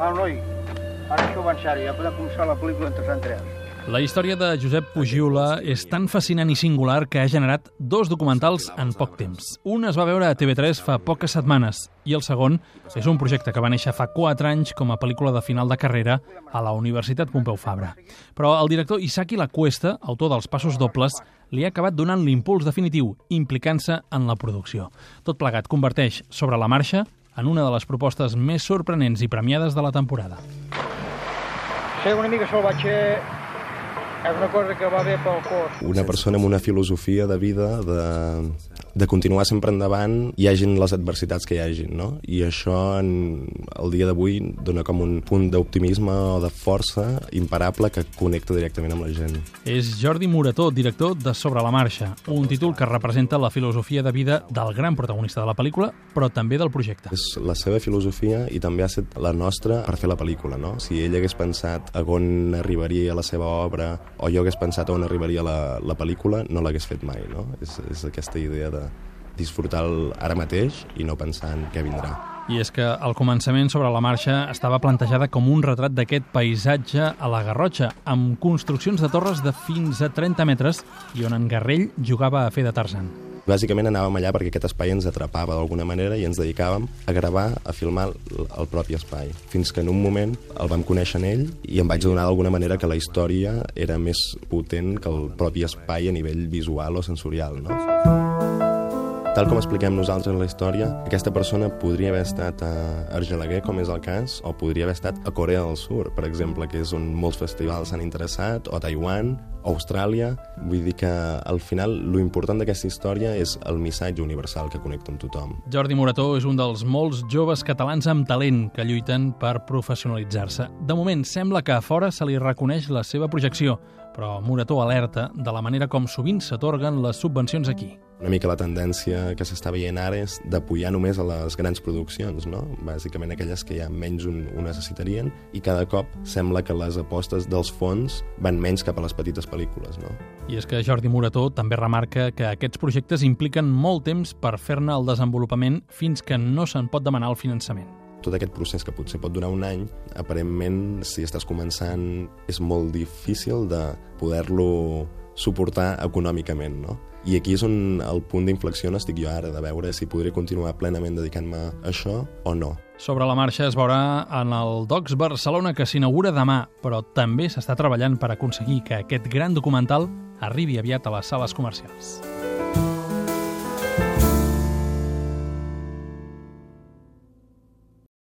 Va, noi, ara això va en sèrio, ja podem començar la pel·lícula entre tres. La història de Josep Pugiula és tan fascinant i singular que ha generat dos documentals en poc temps. Un es va veure a TV3 fa poques setmanes i el segon és un projecte que va néixer fa 4 anys com a pel·lícula de final de carrera a la Universitat Pompeu Fabra. Però el director Isaki Lacuesta, autor dels Passos Dobles, li ha acabat donant l'impuls definitiu, implicant-se en la producció. Tot plegat converteix sobre la marxa en una de les propostes més sorprenents i premiades de la temporada. Ser una mica salvatge és una cosa que va bé pel cos. Una persona amb una filosofia de vida, de, de continuar sempre endavant, hi hagin les adversitats que hi hagin, no? I això, en, el dia d'avui, dona com un punt d'optimisme o de força imparable que connecta directament amb la gent. És Jordi Morató, director de Sobre la Marxa, un títol que representa la filosofia de vida del gran protagonista de la pel·lícula, però també del projecte. És la seva filosofia i també ha estat la nostra per fer la pel·lícula, no? Si ell hagués pensat a on arribaria la seva obra o jo hagués pensat on arribaria la, la pel·lícula, no l'hagués fet mai, no? És, és aquesta idea de disfrutar el ara mateix i no pensar en què vindrà. I és que al començament sobre la marxa estava plantejada com un retrat d'aquest paisatge a la Garrotxa, amb construccions de torres de fins a 30 metres i on en Garrell jugava a fer de Tarzan. Bàsicament anàvem allà perquè aquest espai ens atrapava d'alguna manera i ens dedicàvem a gravar, a filmar el, el propi espai. Fins que en un moment el vam conèixer en ell i em vaig donar d'alguna manera que la història era més potent que el propi espai a nivell visual o sensorial. No? Tal com expliquem nosaltres la història, aquesta persona podria haver estat a Argelaguer, com és el cas, o podria haver estat a Corea del Sur, per exemple, que és on molts festivals s'han interessat, o Taiwan, o Austràlia. Vull dir que al final lo important d'aquesta història és el missatge universal que connecta amb tothom. Jordi Morató és un dels molts joves catalans amb talent que lluiten per professionalitzar-se. De moment, sembla que a fora se li reconeix la seva projecció, però Morató alerta de la manera com sovint s'atorguen les subvencions aquí. Una mica la tendència que s'està veient ara és d'apoyar només a les grans produccions, no? bàsicament aquelles que ja menys un, ho necessitarien, i cada cop sembla que les apostes dels fons van menys cap a les petites pel·lícules. No? I és que Jordi Morató també remarca que aquests projectes impliquen molt temps per fer-ne el desenvolupament fins que no se'n pot demanar el finançament tot aquest procés que potser pot durar un any, aparentment, si estàs començant, és molt difícil de poder-lo suportar econòmicament, no? I aquí és on el punt d'inflexió estic jo ara, de veure si podré continuar plenament dedicant-me a això o no. Sobre la marxa es veurà en el Docs Barcelona que s'inaugura demà, però també s'està treballant per aconseguir que aquest gran documental arribi aviat a les sales comercials.